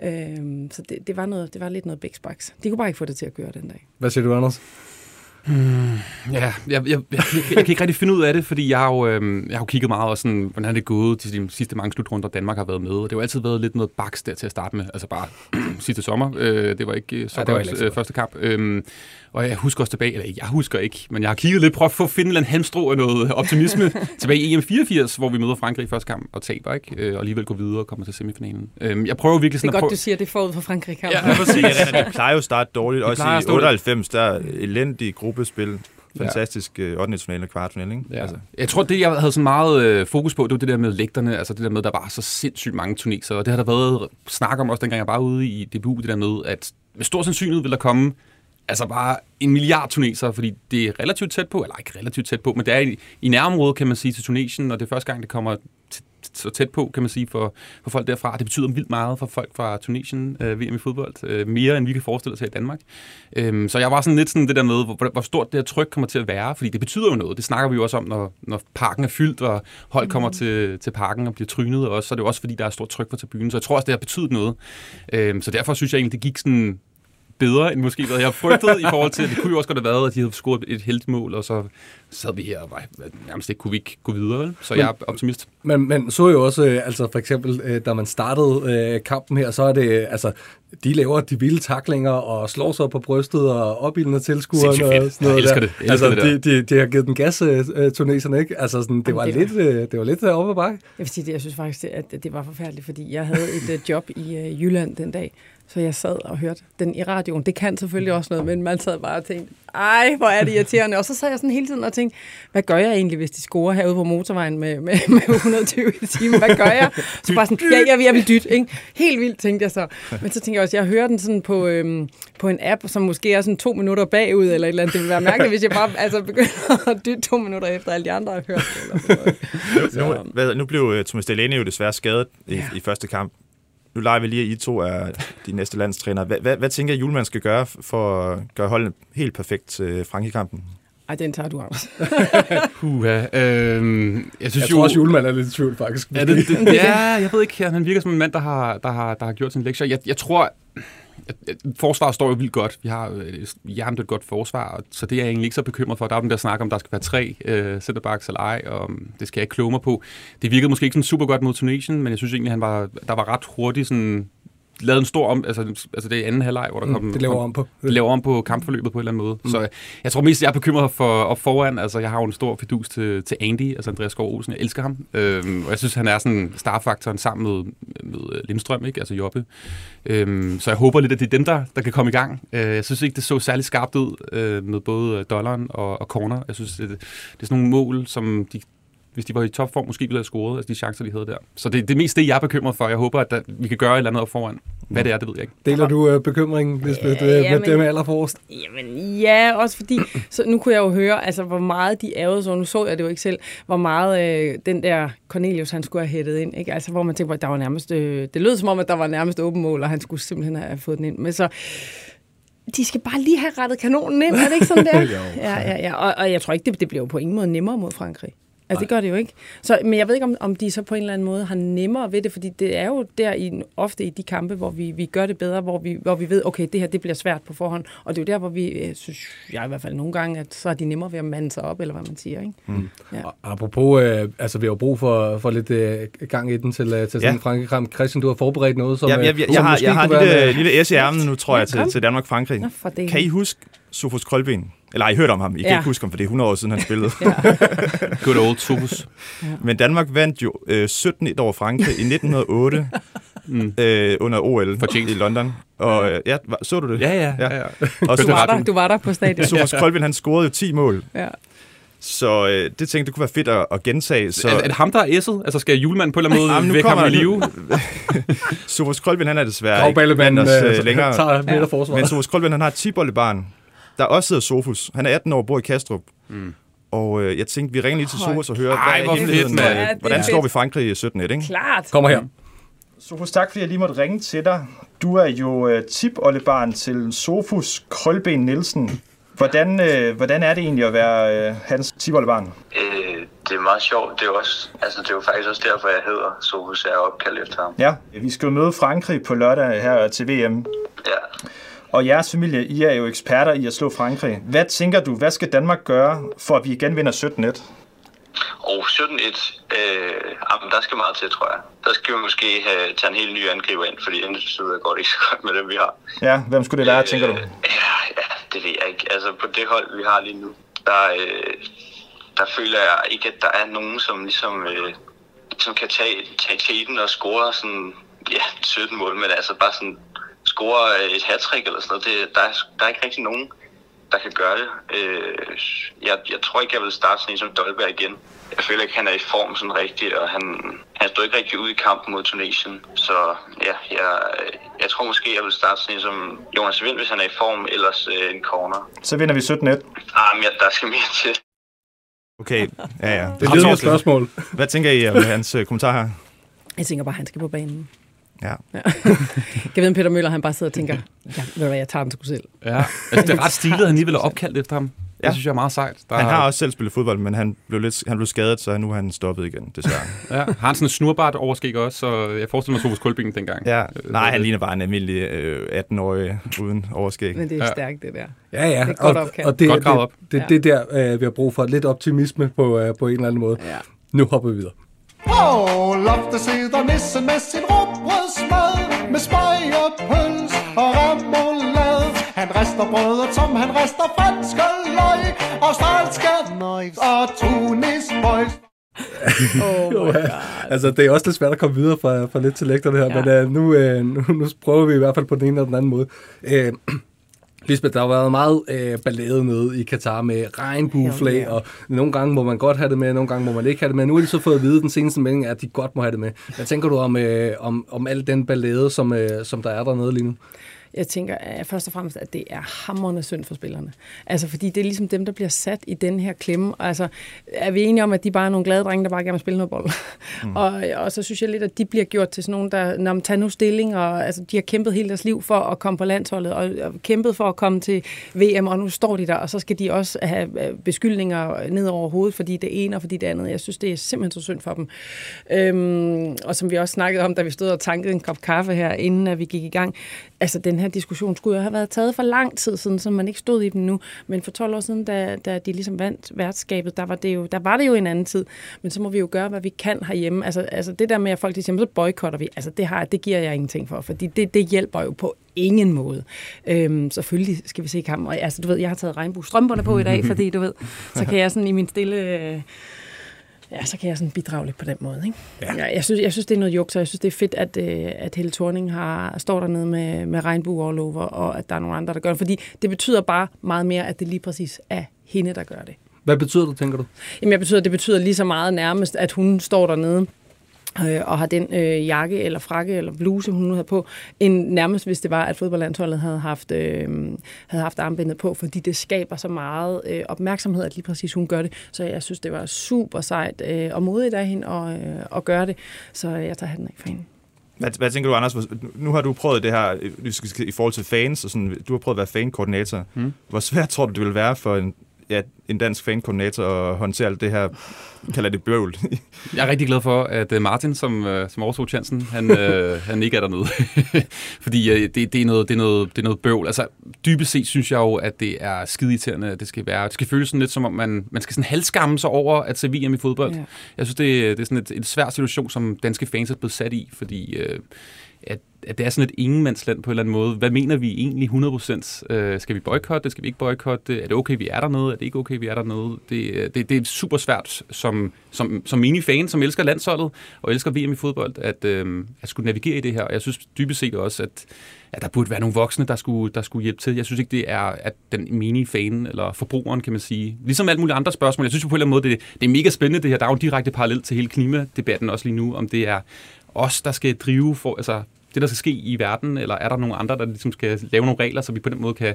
Ikke? Øh, så det, det, var noget, det var lidt noget bæksbaks. De kunne bare ikke få det til at køre den dag. hvad siger du, Anders? Ja, jeg, jeg, jeg, jeg, jeg kan ikke rigtig finde ud af det, fordi jeg har jo, øh, jeg har jo kigget meget over, sådan, hvordan er det gået til de sidste mange slutrunder, Danmark har været med. Og det har jo altid været lidt noget baks der til at starte med. Altså bare sidste sommer. Øh, det var ikke øh, så Ja, det var godt ikke så øh, første kamp. Øh, og jeg husker også tilbage, eller jeg husker ikke, men jeg har kigget lidt, prøvet at få finde en eller anden halmstrå af noget optimisme tilbage i EM 84, hvor vi møder Frankrig i første kamp og taber, ikke? Øh, og alligevel går videre og kommer til semifinalen. Øh, jeg prøver virkelig Det sådan er at godt, prøve... du siger det forud for Frankrig. Ja, Ja, præcis. Ja, det plejer jo at starte dårligt. Også at i stå- 98, der er elendig gruppespil. Fantastisk ja. 8. finale og kvartfinale, ikke? Ja. Altså. Jeg tror, det jeg havde så meget øh, fokus på, det var det der med lægterne, altså det der med, at der var så sindssygt mange tuneser, og det har der været snak om også, dengang jeg var ude i DBU, det der med, at med stor sandsynlighed vil der komme altså bare en milliard tuneser, fordi det er relativt tæt på, eller ikke relativt tæt på, men det er i, i nærområdet, kan man sige, til Tunesien, og det er første gang, det kommer så tæt på, kan man sige, for, for folk derfra. Det betyder vildt meget for folk fra Tunesien, øh, VM i fodbold, øh, mere end vi kan forestille os her i Danmark. Øhm, så jeg var sådan lidt sådan det der med, hvor, hvor stort det her tryk kommer til at være, fordi det betyder jo noget. Det snakker vi jo også om, når, når parken er fyldt, og hold kommer til, til parken og bliver trynet også, så er det jo også fordi, der er stort tryk på tribunen. Så jeg tror også, det har betydet noget. Øhm, så derfor synes jeg egentlig, det gik sådan bedre, end måske hvad jeg har frygtet i forhold til, det kunne jo også godt have været, at de havde scoret et heldigt mål, og så sad vi her og var, nærmest ikke kunne vi ikke gå videre. Vel? Så jeg er optimist. Men man så jo også, øh, altså for eksempel, øh, da man startede øh, kampen her, så er det, altså, de laver de vilde taklinger og slår sig på brystet og opildner tilskuerne og sådan noget Jeg elsker der. det. Jeg elsker altså, det der. de, de, de, har givet den gas, tuneserne, ikke? Altså, sådan, det var Jamen, det lidt, øh, det var lidt oppe ad bakke. Jeg vil sige, det, jeg synes faktisk, at det var forfærdeligt, fordi jeg havde et job i Jylland den dag, så jeg sad og hørte den i radioen. Det kan selvfølgelig også noget, men man sad bare og tænkte, ej, hvor er det irriterende. Og så sad jeg sådan hele tiden og tænkte, hvad gør jeg egentlig, hvis de scorer herude på motorvejen med, med, med 120 i timen? Hvad gør jeg? Så bare sådan, ja, jeg, jeg vil dytte, ikke? Helt vildt, tænkte jeg så. Men så tænkte jeg også, jeg hører den sådan på, øhm, på en app, som måske er sådan to minutter bagud, eller et eller andet. Det ville være mærkeligt, hvis jeg bare altså, begynder at dytte to minutter efter alle de andre har hørt det. Eller sådan noget. Nu, hvad, nu blev uh, Thomas Delaney jo desværre skadet i, Ja. i første kamp. Nu leger vi lige, at I to er de næste landstrænere. Hvad, hvad, hvad tænker I, Julemand skal gøre for at gøre holdet helt perfekt til Frankrig-kampen? Ej, den tager du, Anders. Puha. Øhm, jeg synes Jeg jo, tror også, Julemand er lidt i tvivl, faktisk. Ja, det, det, ja, jeg ved ikke. Han virker som en mand, der har, der har, der har gjort sin lektier. Jeg, jeg tror, forsvar forsvaret står jo vildt godt. Vi har øh, et hjernedødt godt forsvar, så det er jeg egentlig ikke så bekymret for. Der er den der snak om, der skal være tre øh, centerbacks eller ej, og mm, det skal jeg ikke kloge mig på. Det virkede måske ikke sådan super godt mod Tunesien, men jeg synes egentlig, han var, der var ret hurtigt sådan lavet en stor om, altså, altså det er anden halvleg, hvor der kom... Mm, det laver om på. det laver om på kampforløbet på en eller anden måde. Mm. Så jeg tror mest, jeg er bekymret for op foran. Altså, jeg har jo en stor fidus til, til Andy, altså Andreas Skov Olsen. Jeg elsker ham. Øhm, og jeg synes, han er sådan starfaktoren sammen med, med Lindstrøm, ikke? altså Jobbe. Øhm, så jeg håber lidt, at det er dem, der, der kan komme i gang. Øh, jeg synes ikke, det så særlig skarpt ud øh, med både dollaren og, og corner. Jeg synes, det, det er sådan nogle mål, som de hvis de var i topform, måske ville have scoret, altså de chancer, de havde der. Så det, det er mest det, jeg er bekymret for. Jeg håber, at der, vi kan gøre et eller andet op foran. Hvad det er, det ved jeg ikke. Deler du øh, bekymringen, Lisbeth, Ja, øh, med jamen- dem allerforrest? Jamen ja, også fordi, så nu kunne jeg jo høre, altså hvor meget de ærede så, nu så jeg det jo ikke selv, hvor meget øh, den der Cornelius, han skulle have hættet ind, ikke? Altså hvor man tænker, at der var nærmest, øh, det lød som om, at der var nærmest åben mål, og han skulle simpelthen have fået den ind. Men så, de skal bare lige have rettet kanonen ind, er det ikke sådan der? ja, ja, ja. Og, og jeg tror ikke, det, det bliver jo på ingen måde nemmere mod Frankrig. Altså, det gør det jo ikke. Så, men jeg ved ikke, om, om de så på en eller anden måde har nemmere ved det, fordi det er jo der i, ofte i de kampe, hvor vi, vi gør det bedre, hvor vi, hvor vi ved, okay, det her det bliver svært på forhånd. Og det er jo der, hvor vi, øh, synes jeg i hvert fald nogle gange, at så er de nemmere ved at mande sig op, eller hvad man siger. Ikke? Mm. Ja. Og Apropos, øh, altså vi har jo brug for, for lidt øh, gang i den til, øh, til sådan Ja. en Frankrig-kamp. Christian, du har forberedt noget, som, Jeg, jeg, øh, jeg, som jeg, har, jeg har kunne en lille, lille S i ærmen nu, tror Ja, jeg, til, til Danmark-Frankrig. Kan I huske Sofus Krølben? Eller I hørt om ham. I kan Ja. ikke huske ham, for det er 100 år siden, han spillede. Good old Sofus. Men Danmark vandt jo øh, 17-1 over Frankrig i 1908 Mm. øh, under OL Fortjent. i London. Og øh, ja, så du det? Ja, ja. Ja. ja, ja. Og Du så, var, der, du var der på stadion. Sofus Krølben, han scorede jo 10 mål. Ja. Så øh, det tænkte jeg kunne være fedt at, at gentage. Så Er, er det ham, der er S'et? Altså skal julemanden på en eller anden måde nu væk ham kommer i live? Sofus Krølben, han er desværre ikke blandt os, øh, øh, længere. tager forsvaret. Men Sofus Krølben, han har et tibollebarn, der også hedder Sofus. Han er 18 år og bor i Kastrup. Mm. Og øh, jeg tænkte, vi ringer lige til. Sofus og hører, Ej, hvad er hemmeligheden fedt, med, mand. Ja, det er hvordan fedt. slår vi Frankrig i 17-1, ikke? Klart. Kommer her. Sofus, tak fordi jeg lige måtte ringe til dig. Du er jo øh, tipoldebarn til Sofus Krølben Nielsen. Hvordan, øh, hvordan er det egentlig at være øh, hans tipoldebarn? Øh, det er meget sjovt. Det er, også, altså, det er jo faktisk også derfor, jeg hedder Sofus. Jeg er opkaldt efter ham. Ja, vi skal jo møde Frankrig på lørdag her til VM. Ja. Og jeres familie, I er jo eksperter i at slå Frankrig. Hvad tænker du, hvad skal Danmark gøre, for at vi igen vinder 17-1? Og 17-1, øh, jamen, der skal meget til, tror jeg. Der skal vi måske have, tage en helt ny angriber ind, fordi så går det ikke så godt med dem, vi har. Ja, hvem skulle det være, tænker du? Ja, ja, det ved jeg ikke. Altså, på det hold, vi har lige nu, der, øh, der føler jeg ikke, at der er nogen, som ligesom, øh, som kan tage, tage teten og score sådan, ja, 17 mål, men altså bare sådan score et hat eller sådan noget. Det, der, er, der er ikke rigtig nogen, der kan gøre det. Øh, jeg, jeg tror ikke, jeg vil starte sådan en som Dolberg igen. Jeg føler ikke, han er i form sådan rigtigt, og han, han stod ikke rigtig ud i kampen mod Tunesien. Så ja, jeg, jeg tror måske, jeg vil starte sådan en som Jonas Vind, hvis han er i form, ellers øh, en corner. Så vinder vi 17-1. Ah, men ja, der skal mere til. Okay, ja, ja. Det er et spørgsmål. Hvad tænker I om hans øh, kommentar her? Jeg tænker bare, at han skal på banen. Ja. Ja. jeg ved, om Peter Møller han bare sidder og tænker, ja, ved du hvad, jeg tager den til selv. Ja, altså, det er ret stilet, at han lige vil have opkaldt efter ham. Det Ja. synes jeg er meget sejt. Der Han har også selv spillet fodbold, men han blev, lidt, han blev skadet, så nu er han stoppet igen, desværre. Ja, har han sådan en snurbart overskæg også, så jeg forestiller mig Sofus Kulbing dengang. ja. Øh, Nej, han ligner bare en almindelig øh, 18-årig uden overskæg. Men det er Ja. stærkt, det der. Ja, ja. Det er godt og, opkaldt. og det, Godt det, op. det, det, det der, øh, vi har brug for. Lidt optimisme på, øh, på en eller anden måde. Ja. Nu hopper vi videre. På loftet sidder nissen med sin råbrødsmad Med spøg og pøls og remoulade Han rester brødet, som han rester franske løg Australske nøjs og tunis boys Oh my God. Altså, det er også lidt svært at komme videre fra, fra lidt til lægter det her, ja. men uh, nu, uh, nu, nu prøver vi i hvert fald på den ene eller den anden måde. Uh, Lisbeth, der har været meget øh, ballade nede i Katar med regnbueflag, Hell yeah. og nogle gange må man godt have det med, nogle gange må man ikke have det med. Nu har de så fået at vide, den seneste melding at de godt må have det med. Hvad tænker du om, øh, om, om al den ballade, som, øh, som der er dernede lige nu? Jeg tænker at først og fremmest, at det er hammerende synd for spillerne. Altså, fordi det er ligesom dem, der bliver sat i den her klemme. Altså, er vi enige om, at de bare er nogle glade drenge, der bare gerne vil spille noget bold? Mm. og, og så synes jeg lidt, at de bliver gjort til sådan nogle, der Nå, men tag nu stilling, og altså, de har kæmpet hele deres liv for at komme på landsholdet, og, og kæmpet for at komme til VM, og nu står de der, og så skal de også have øh, beskyldninger ned over hovedet, fordi det ene og fordi det andet. Jeg synes, det er simpelthen så synd for dem. Øhm, og som vi også snakkede om, da vi stod og tankede en kop kaffe her, inden at vi gik i gang, altså den her diskussion skulle jo have været taget for lang tid siden, så man ikke stod i den nu. Men for 12 år siden, da, da de ligesom vandt værtskabet, der var, det jo, der var det jo en anden tid. Men så må vi jo gøre, hvad vi kan herhjemme. Altså, altså det der med, at folk siger, så boykotter vi, altså det, har, det giver jeg ingenting for, fordi det, det hjælper jo på ingen måde. Øhm, selvfølgelig skal vi se kampen. Og, altså, du ved, jeg har taget regnbuestrømperne på i dag, fordi du ved, så kan jeg sådan i min stille... Øh, Ja, så kan jeg sådan bidrage lidt på den måde. Ikke? Ja. Ja, jeg, synes, jeg synes, det er noget juks, og jeg synes, det er fedt, at, øh, at Helle Thorning har, står dernede med, med regnbue all over, og at der er nogle andre, der gør det. Fordi det betyder bare meget mere, at det lige præcis er hende, der gør det. Hvad betyder det, tænker du? Jamen, jeg betyder, det betyder lige så meget nærmest, at hun står dernede øh, og har den øh, jakke eller frakke eller bluse, hun nu havde på, end nærmest hvis det var, at fodboldlandsholdet havde haft, øh, havde haft armbindet på, fordi det skaber så meget øh, opmærksomhed, at lige præcis hun gør det. Så jeg synes, det var super sejt øh, og modigt af hende at, øh, at gøre det. Så jeg tager hatten af for hende. Hvad, hvad tænker du, Anders? Nu har du prøvet det her øh, i forhold til fans, og sådan, du har prøvet at være fankoordinator. Mm. Hvor svært tror du, det vil være for en, ja, en dansk fankoordinator at håndtere alt det her, kalder det bøvl? Jeg er rigtig glad for, at øh, Martin, som, øh, som overtog chancen, han, øh, han ikke er dernede. Fordi øh, det, det, er noget, det, er noget, det er noget bøvl. Altså, dybest set synes jeg jo, at det er skideirriterende, at det skal være. Det skal føles sådan lidt som om, man, man skal sådan halvskamme sig over at se VM i fodbold. Ja. Jeg synes, det, det er sådan et, et svær situation, som danske fans er blevet sat i, fordi øh, at, at det er sådan et ingenmandsland på en eller anden måde. Hvad mener vi egentlig 100%? Øh, skal vi boykotte det? Skal vi ikke boykotte? Er det okay, vi er dernede? Er det ikke okay, vi er dernede? Det, øh, det, det er super svært som, som, som mini-fan, som elsker landsholdet og elsker VM i fodbold, at, øh, at skulle navigere i det her. Og jeg synes dybest set også, at, at der burde være nogle voksne, der skulle, der skulle hjælpe til. Jeg synes ikke, det er at den mini-fan eller forbrugeren, kan man sige. Ligesom alle mulige andre spørgsmål. Jeg synes jo på en eller anden måde, det, det er mega spændende det her. Der er jo en direkte parallel til hele klimadebatten også lige nu, om det er os, der skal drive for, altså det, der skal ske i verden, eller er der nogle andre, der ligesom skal lave nogle regler, så vi på den måde kan,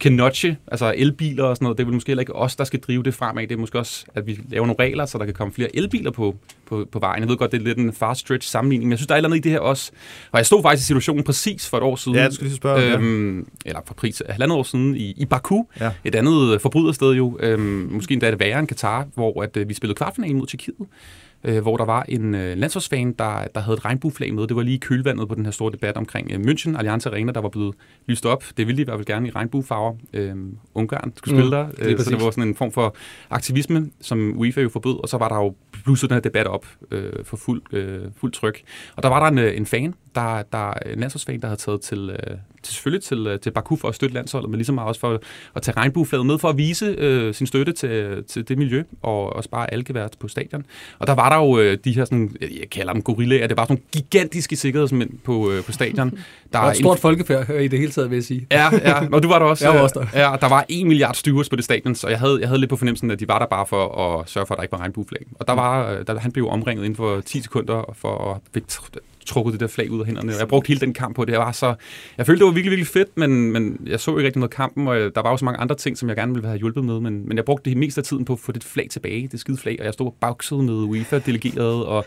kan notche, altså elbiler og sådan noget, det er vel måske heller ikke os, der skal drive det fremad, det er måske også, at vi laver nogle regler, så der kan komme flere elbiler på, på, på vejen. Jeg ved godt, det er lidt en fast stretch sammenligning, men jeg synes, der er et eller andet i det her også. Og jeg stod faktisk i situationen præcis for et år siden. Ja, jeg skulle lige spørge det. øhm, Eller for pris halvandet år siden i, i Baku, Ja. et andet forbrydersted jo, øhm, måske endda det værre end Katar, hvor at, øh, vi spillede kvartfinalen mod Tjekkiet. Øh, hvor der var en øh, landsholdsfan, der, der havde et regnbueflag med. Det var lige i kølvandet på den her store debat omkring øh, München, Allianz Arena, der var blevet lyst op. Det ville de i hvert fald gerne i regnbuefarver. Øh, Ungarn skulle spille Mm, der, øh, så det var sådan en form for aktivisme, som UEFA jo forbød, og så var der jo blusset den her debat op øh, for fuld, øh, fuld tryk. Og der var der en, øh, en fan, der, der en landsholdsfan, der havde taget til, øh, til selvfølgelig til, øh, til Baku for at støtte landsholdet, men ligesom også for at tage regnbueflaget med for at vise øh, sin støtte til, til det miljø og, og spare algevær på stadion. Og der var der jo øh, de her, sådan, jeg kalder dem gorillaer, det var sådan nogle gigantiske sikkerhedsmænd på, øh, på stadion. Der Der er et er stort folkefærd i det hele taget, vil jeg sige. Ja, ja. Nå, du var der også. Jeg var øh, også der. Ja, der var en milliard stewards på det stadion, så jeg havde, jeg havde lidt på fornemmelsen, at de var der bare for at sørge for, at der ikke var regnbueflag. Og der var, øh, der, han blev omringet inden for 10 sekunder for at fik trukket det der flag ud af hænderne. Jeg brugte hele den kamp på det. Jeg, var så, jeg følte, det var virkelig, virkelig fedt, men, men jeg så ikke rigtig noget kampen, og øh, der var også mange andre ting, som jeg gerne ville have hjulpet med, men, men jeg brugte det meste af tiden på at få det flag tilbage, det skide flag, og jeg stod og bagsede med UEFA-delegeret, og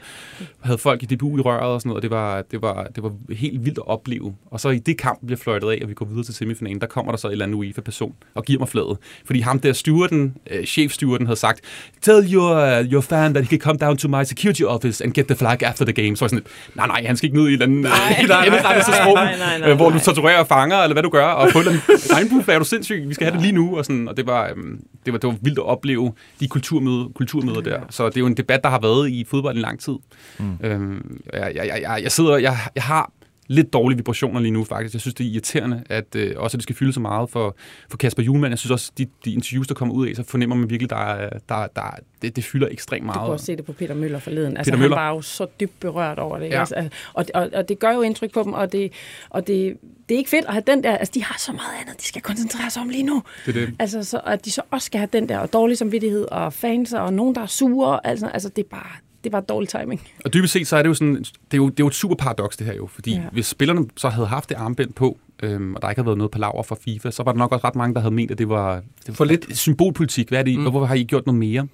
havde folk i DBU i røret og sådan noget, og det var, det var, det var helt vildt at opleve. Og så i det kamp bliver fløjtet af, og vi går videre til semifinalen, der kommer der så en eller anden UEFA-person og giver mig flaget. Fordi ham der stewarden, øh, chefstewarden havde sagt, tell your, uh, your fan that he can come down to my security office and get the flag after the game. Så var jeg sådan nej, nej, han skal ikke ned i et eller andet nej, nej, nej, nej, nej, nej, øh, hvor du torturerer fanger, eller hvad du gør, og få en regnbueflag, er du sindssyg, vi skal have det lige nu. Og, sådan, og det, var, øhm, det, var, det var vildt at opleve de kulturmøder, kulturmøder der. Så det er jo en debat, der har været i fodbold i lang tid. Mm. Øhm, jeg, jeg, jeg, jeg, jeg sidder, jeg, jeg har lidt dårlige vibrationer lige nu, faktisk. Jeg synes, det er irriterende, at øh, også at det skal fylde så meget for, for Kasper Juhlmann. Jeg synes også, de, de interviews, der kommer ud af, så fornemmer man virkelig, der, er- der, der, det, det fylder ekstremt Du meget. kunne også se det på Peter Møller forleden. Altså, Peter han Møller. var jo så dybt berørt over det. Ja. Altså, og, og, og det gør jo indtryk på dem, og det, og det, det er ikke fedt at have den der... Altså, de har så meget andet, de skal koncentrere sig om lige nu. Det er det. Altså, så, at de så også skal have den der og dårlig samvittighed, og fans, og nogen, der er sure. Altså, altså det er bare... Det var dårlig timing. Og dybest set, så er det jo sådan, det er jo, det er jo et super paradoks det her jo, fordi ja. Hvis spillerne så havde haft det armbænd på, øhm, og der ikke havde været noget på laver fra FIFA, så var der nok også ret mange, der havde ment, at det var, det var For lidt. symbolpolitik. Hvad er det, mm. Hvorfor har I gjort noget mere?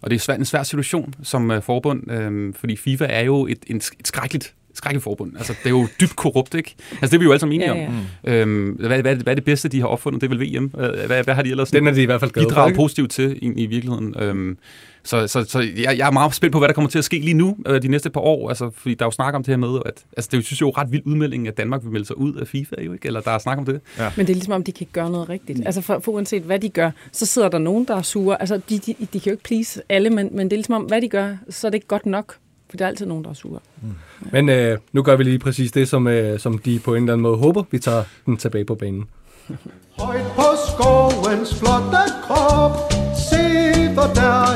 Og det er svært, en svær situation som uh, forbund, øhm, fordi FIFA er jo et, en, et skrækkeligt skrækkeligt forbund. Altså, det er jo dybt korrupt, ikke? Altså, det er vi jo alle sammen enige Ja, om. ja. Øhm, hvad, hvad, hvad er det bedste, de har opfundet? Det er vel VM? Hvad, hvad, har de ellers Den er de i hvert fald bidraget positivt til i, i virkeligheden? Øhm, så, så, så jeg, jeg er meget spændt på, hvad der kommer til at ske lige nu, øh, de næste par år. Altså, fordi der er jo snak om det her med, at altså, det er jo, synes jeg jo ret vild udmelding, at Danmark vil melde sig ud af FIFA, jo ikke? Eller der er snak om det. Men det er ligesom om, de kan ikke gøre noget rigtigt. Altså for, for uanset hvad de gør, så sidder der nogen, der er sure. Altså de, de, de kan jo ikke please alle, men, men det er ligesom om, hvad de gør, så er det ikke godt nok. For der er altid nogen, der er sure. Men øh, nu gør vi lige præcis det, som, øh, som de på en eller anden måde håber. Vi tager den tilbage på banen. Højt på skovens flotte krop Sidder der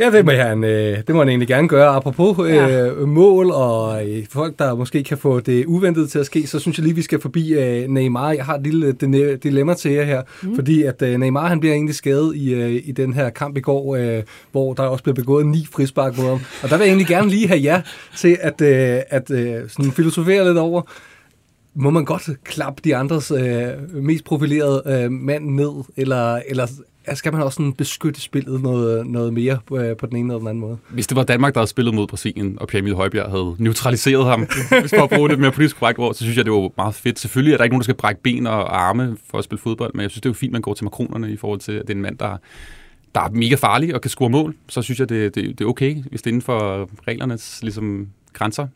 Ja, det må, han, øh, det må han egentlig gerne gøre. Apropos øh, Ja. mål og øh, folk, der måske kan få det uventede til at ske, så synes jeg lige, vi skal forbi øh, Neymar. Jeg har et lille dine- dilemma til jer her, mm. fordi at øh, Neymar han bliver egentlig skadet i, øh, i den her kamp i går, øh, hvor der også blev begået ni frispark mod ham. Og der vil jeg egentlig gerne lige have jer til at, øh, at øh, sådan filosofere lidt over, må man godt klappe de andres øh, mest profilerede øh, mand ned, eller, eller skal man også sådan beskytte spillet noget, noget mere på, øh, på den ene eller den anden måde? Hvis det var Danmark, der havde spillet mod Brasilien, og Pierre Emil Højbjerg havde neutraliseret ham, hvis man bruge det mere politisk korrekt ord, så synes jeg, det var meget fedt. Selvfølgelig er der ikke nogen, der skal brække ben og arme for at spille fodbold, men jeg synes, det er jo fint, man går til makronerne i forhold til, at det er en mand, der, der er mega farlig og kan score mål. Så synes jeg, det, det, det er okay, hvis det er inden for reglernes ligesom, grænser.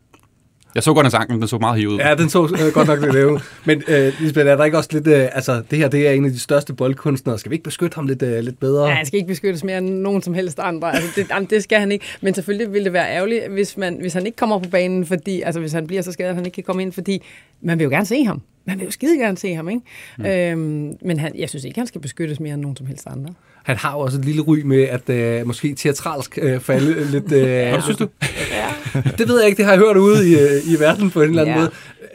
Jeg så godt hans ankel, den så meget hævet ud. Ja, den så øh, godt nok lidt lave. Men øh, Lisbeth, er der ikke også lidt... Øh, altså, det her det er en af de største boldkunstnere. Skal vi ikke beskytte ham lidt, øh, lidt bedre? Ja, han skal ikke beskyttes mere end nogen som helst andre. Altså, det, jamen, det skal han ikke. Men selvfølgelig vil det være ærgerligt, hvis, man, hvis han ikke kommer på banen, fordi, altså hvis han bliver så skadet, at han ikke kan komme ind, fordi man vil jo gerne se ham. Man vil jo skide gerne se ham, ikke? Mm. Øhm, men han, jeg synes ikke, han skal beskyttes mere end nogen som helst andre. Han har jo også et lille ry med at øh, måske teatralsk øh, falde lidt... Øh, Hvad synes du? det ved jeg ikke, det har jeg hørt ude i, øh, i verden på en eller anden Ja. måde.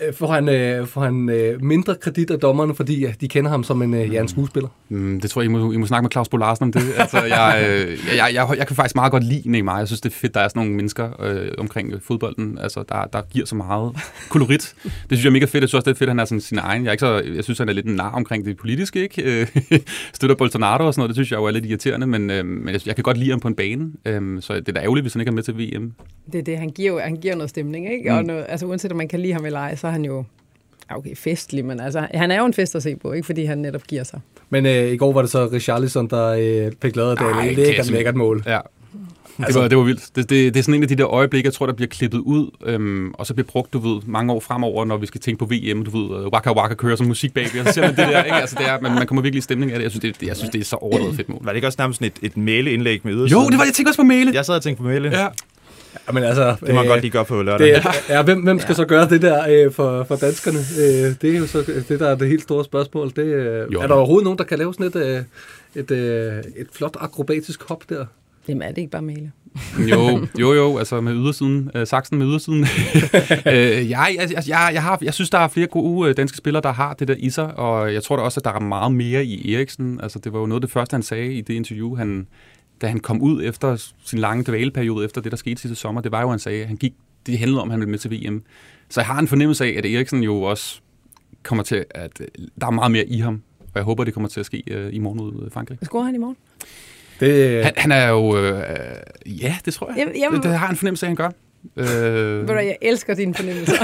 Øh, Får han, øh, får han øh, mindre kredit af dommerne, fordi øh, de kender ham som en øh, Jan skuespiller? Mm, det tror jeg, I må, I må snakke med Claus Bo Larsen om det. Altså, jeg, øh, jeg, jeg, jeg kan faktisk meget godt lide Neymar. Jeg synes, det er fedt, der er sådan nogle mennesker øh, omkring fodbolden, altså, der, der giver så meget kolorit. Det synes jeg er mega fedt. Jeg synes også, det er fedt, at han er sådan sin egen. Jeg, er ikke så, jeg synes, han er lidt en nar omkring det politiske, ikke? Øh, Støtter Bolsonaro og sådan noget. Det synes jeg jo er lidt irriterende, men, øh, men jeg, jeg kan godt lide ham på en bane. Øh, så det er da ærgerligt, hvis han ikke er med til VM. Det er det, han giver jo han giver noget stemning, ikke? Mm. Og noget, altså uanset om man kan lide ham eller ej, så er han jo Ja, okay, festlig, men altså, han er jo en fest at se på, ikke fordi han netop giver sig. Men øh, i går var det så Richarlison, der øh, fik lavet det Ej, lækkert, klasse. lækkert mål. Ja. Det var, det var vildt. Det, det, det er sådan en af de der øjeblikke, jeg tror, der bliver klippet ud, øhm, og så bliver brugt, du ved, mange år fremover, når vi skal tænke på VM, du ved, øh, Waka Waka kører som musik bagved, og så ser man det der, ikke? Altså, det er, man, man kommer virkelig i stemning af det. Jeg synes, det, det, jeg synes, det er så overdrevet fedt mål. Var det ikke også nærmest sådan et, et mæleindlæg med ydersiden? Jo, det var jeg tænkte også på Mæle. Jeg sad og tænkte på mæle. Ja. Ja, men altså, Det må man øh, godt lige gøre på lørdag. Det, ja, hvem, hvem skal så gøre det der øh, for, for danskerne? Øh, det er jo så det, der er det helt store spørgsmål. Det, øh, Jo. er der overhovedet nogen, der kan lave sådan et, øh, et, øh, et flot akrobatisk hop der? Jamen er det ikke bare male? Jo, jo, jo, altså med ydersiden, øh, saksen med ydersiden. øh, jeg, jeg, jeg, jeg, har, jeg synes, der er flere gode øh, danske spillere, der har det der i sig, og jeg tror da også, at der er meget mere i Eriksen. Altså, det var jo noget af det første, han sagde i det interview, han, da han kom ud efter sin lange dvaleperiode, efter det, der skete sidste sommer. Det var jo, han sagde, at han gik, det handlede om, at han ville med til VM. Så jeg har en fornemmelse af, at Eriksen jo også kommer til, at øh, der er meget mere i ham, og jeg håber, det kommer til at ske øh, i morgen ud i Frankrig. Scorer han i morgen? Det, Han, han er jo... Øh, ja, det tror jeg. Jamen, jamen, Det, det har en fornemmelse af, han gør. Øh, ved du, jeg elsker dine fornemmelser.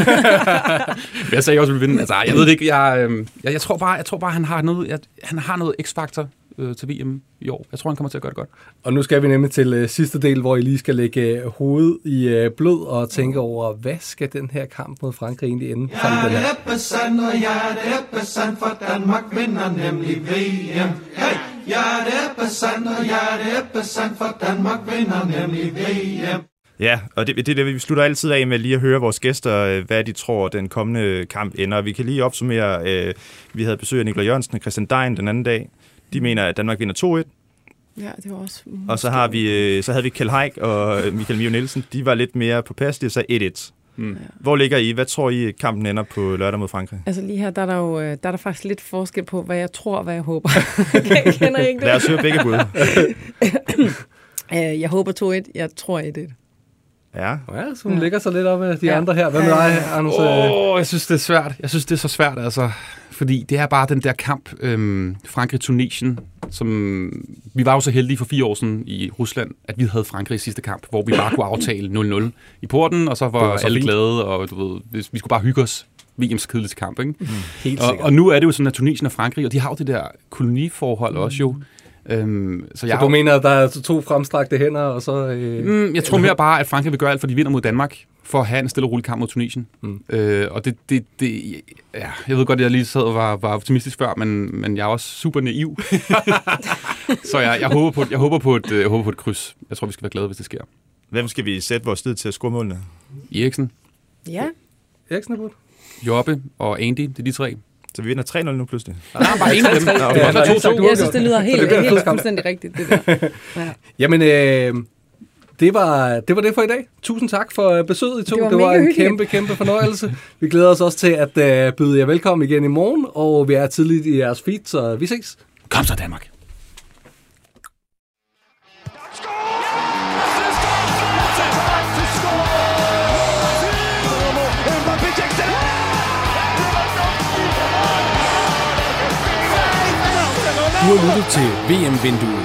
Men jeg sagde også, at vi vinde. Altså, jeg ved det ikke. Jeg, øh, jeg, jeg, tror bare, jeg tror bare, han har noget, jeg, han har noget x-faktor øh, til VM i år. Jeg tror, han kommer til at gøre det godt. Og nu skal vi nemlig til øh, sidste del, hvor I lige skal lægge øh, hovedet i øh, blod og tænke over, hvad skal den her kamp mod Frankrig egentlig ende? Ja, den her? Ebbesand, og ja, det er Ebbesand, for Danmark vinder nemlig VM. Hey! Ja, det er Ebbesand, og ja, det er Ebbesand, for Danmark vinder nemlig VM. Ja, og det, det, er det, vi slutter altid af med lige at høre vores gæster, øh, hvad de tror, den kommende kamp ender. Vi kan lige opsummere, øh, vi havde besøg af Nikolaj Jørgensen og Christian Dein den anden dag. De mener, at Danmark vinder 2-1. ja, det var også... Og så, har vi, øh, så havde vi Kjell Haik og Michael Mio Nielsen. De var lidt mere påpasselige og så 1-1. Mm. Hvor ligger I? Hvad tror I, kampen ender på lørdag mod Frankrig? Altså lige her, der er der jo øh, der er der faktisk lidt forskel på, hvad jeg tror og hvad jeg håber. Kender I ikke det? Lad os høre begge bud. Øh, jeg håber 2-1, jeg tror 1-1. Ja, Ja, så hun ja. ligger sig lidt op af de Ja. andre her. Hvad med dig, Anders? Øh, Åh, oh, jeg synes, det er svært. Jeg synes, det er så svært, altså. Fordi det er bare den der kamp, øhm, Frankrig-Tunesien, som... Vi var jo så heldige for fire år siden i Rusland, at vi havde Frankrig i sidste kamp, hvor vi bare kunne aftale 0-0 i porten, og så var, var så alle fint. glade, og du ved, vi skulle bare hygge os. VM's kedeligste kamp, ikke? Helt Og, og nu er det jo sådan, at Tunesien og Frankrig, og de har jo det der koloniforhold også jo. Øhm, så så jeg, du mener, at der er to fremstrakte hænder, og så... Øh, Mm, jeg tror mere bare, at Frankrig vil gøre alt, for de vinder mod Danmark, for at have en stille og rolig kamp mod Tunesien. Mm. Øh, og det, det, det, ja, jeg ved godt, at jeg lige sad og var, var optimistisk før, men, men jeg er også super naiv. så jeg, jeg, håber på, jeg, håber på et, øh, jeg håber på et kryds. Jeg tror, vi skal være glade, hvis det sker. hvem skal vi sætte vores tid til at score målene? Eriksen, Ja, Eriksen er på. Jobbe og Andy, det er de tre. Så vi vinder 3-0 nu pludselig. Der er bare en af dem. tre. Det Ja, kan også der er være helt sagt 2-2. uafgjort. jeg synes, det lyder helt, helt fuldstændig rigtigt, det der. Ja. Jamen, øh, det, var, det var det for i dag. Tusind tak for øh, besøget i to. Det var det var en hyggeligt. kæmpe, kæmpe fornøjelse. Vi glæder os også til at øh, byde jer velkommen igen i morgen, og vi er tidligt i jeres feed, så vi ses. Kom så, Danmark. Du har lyttet til VM-vinduet.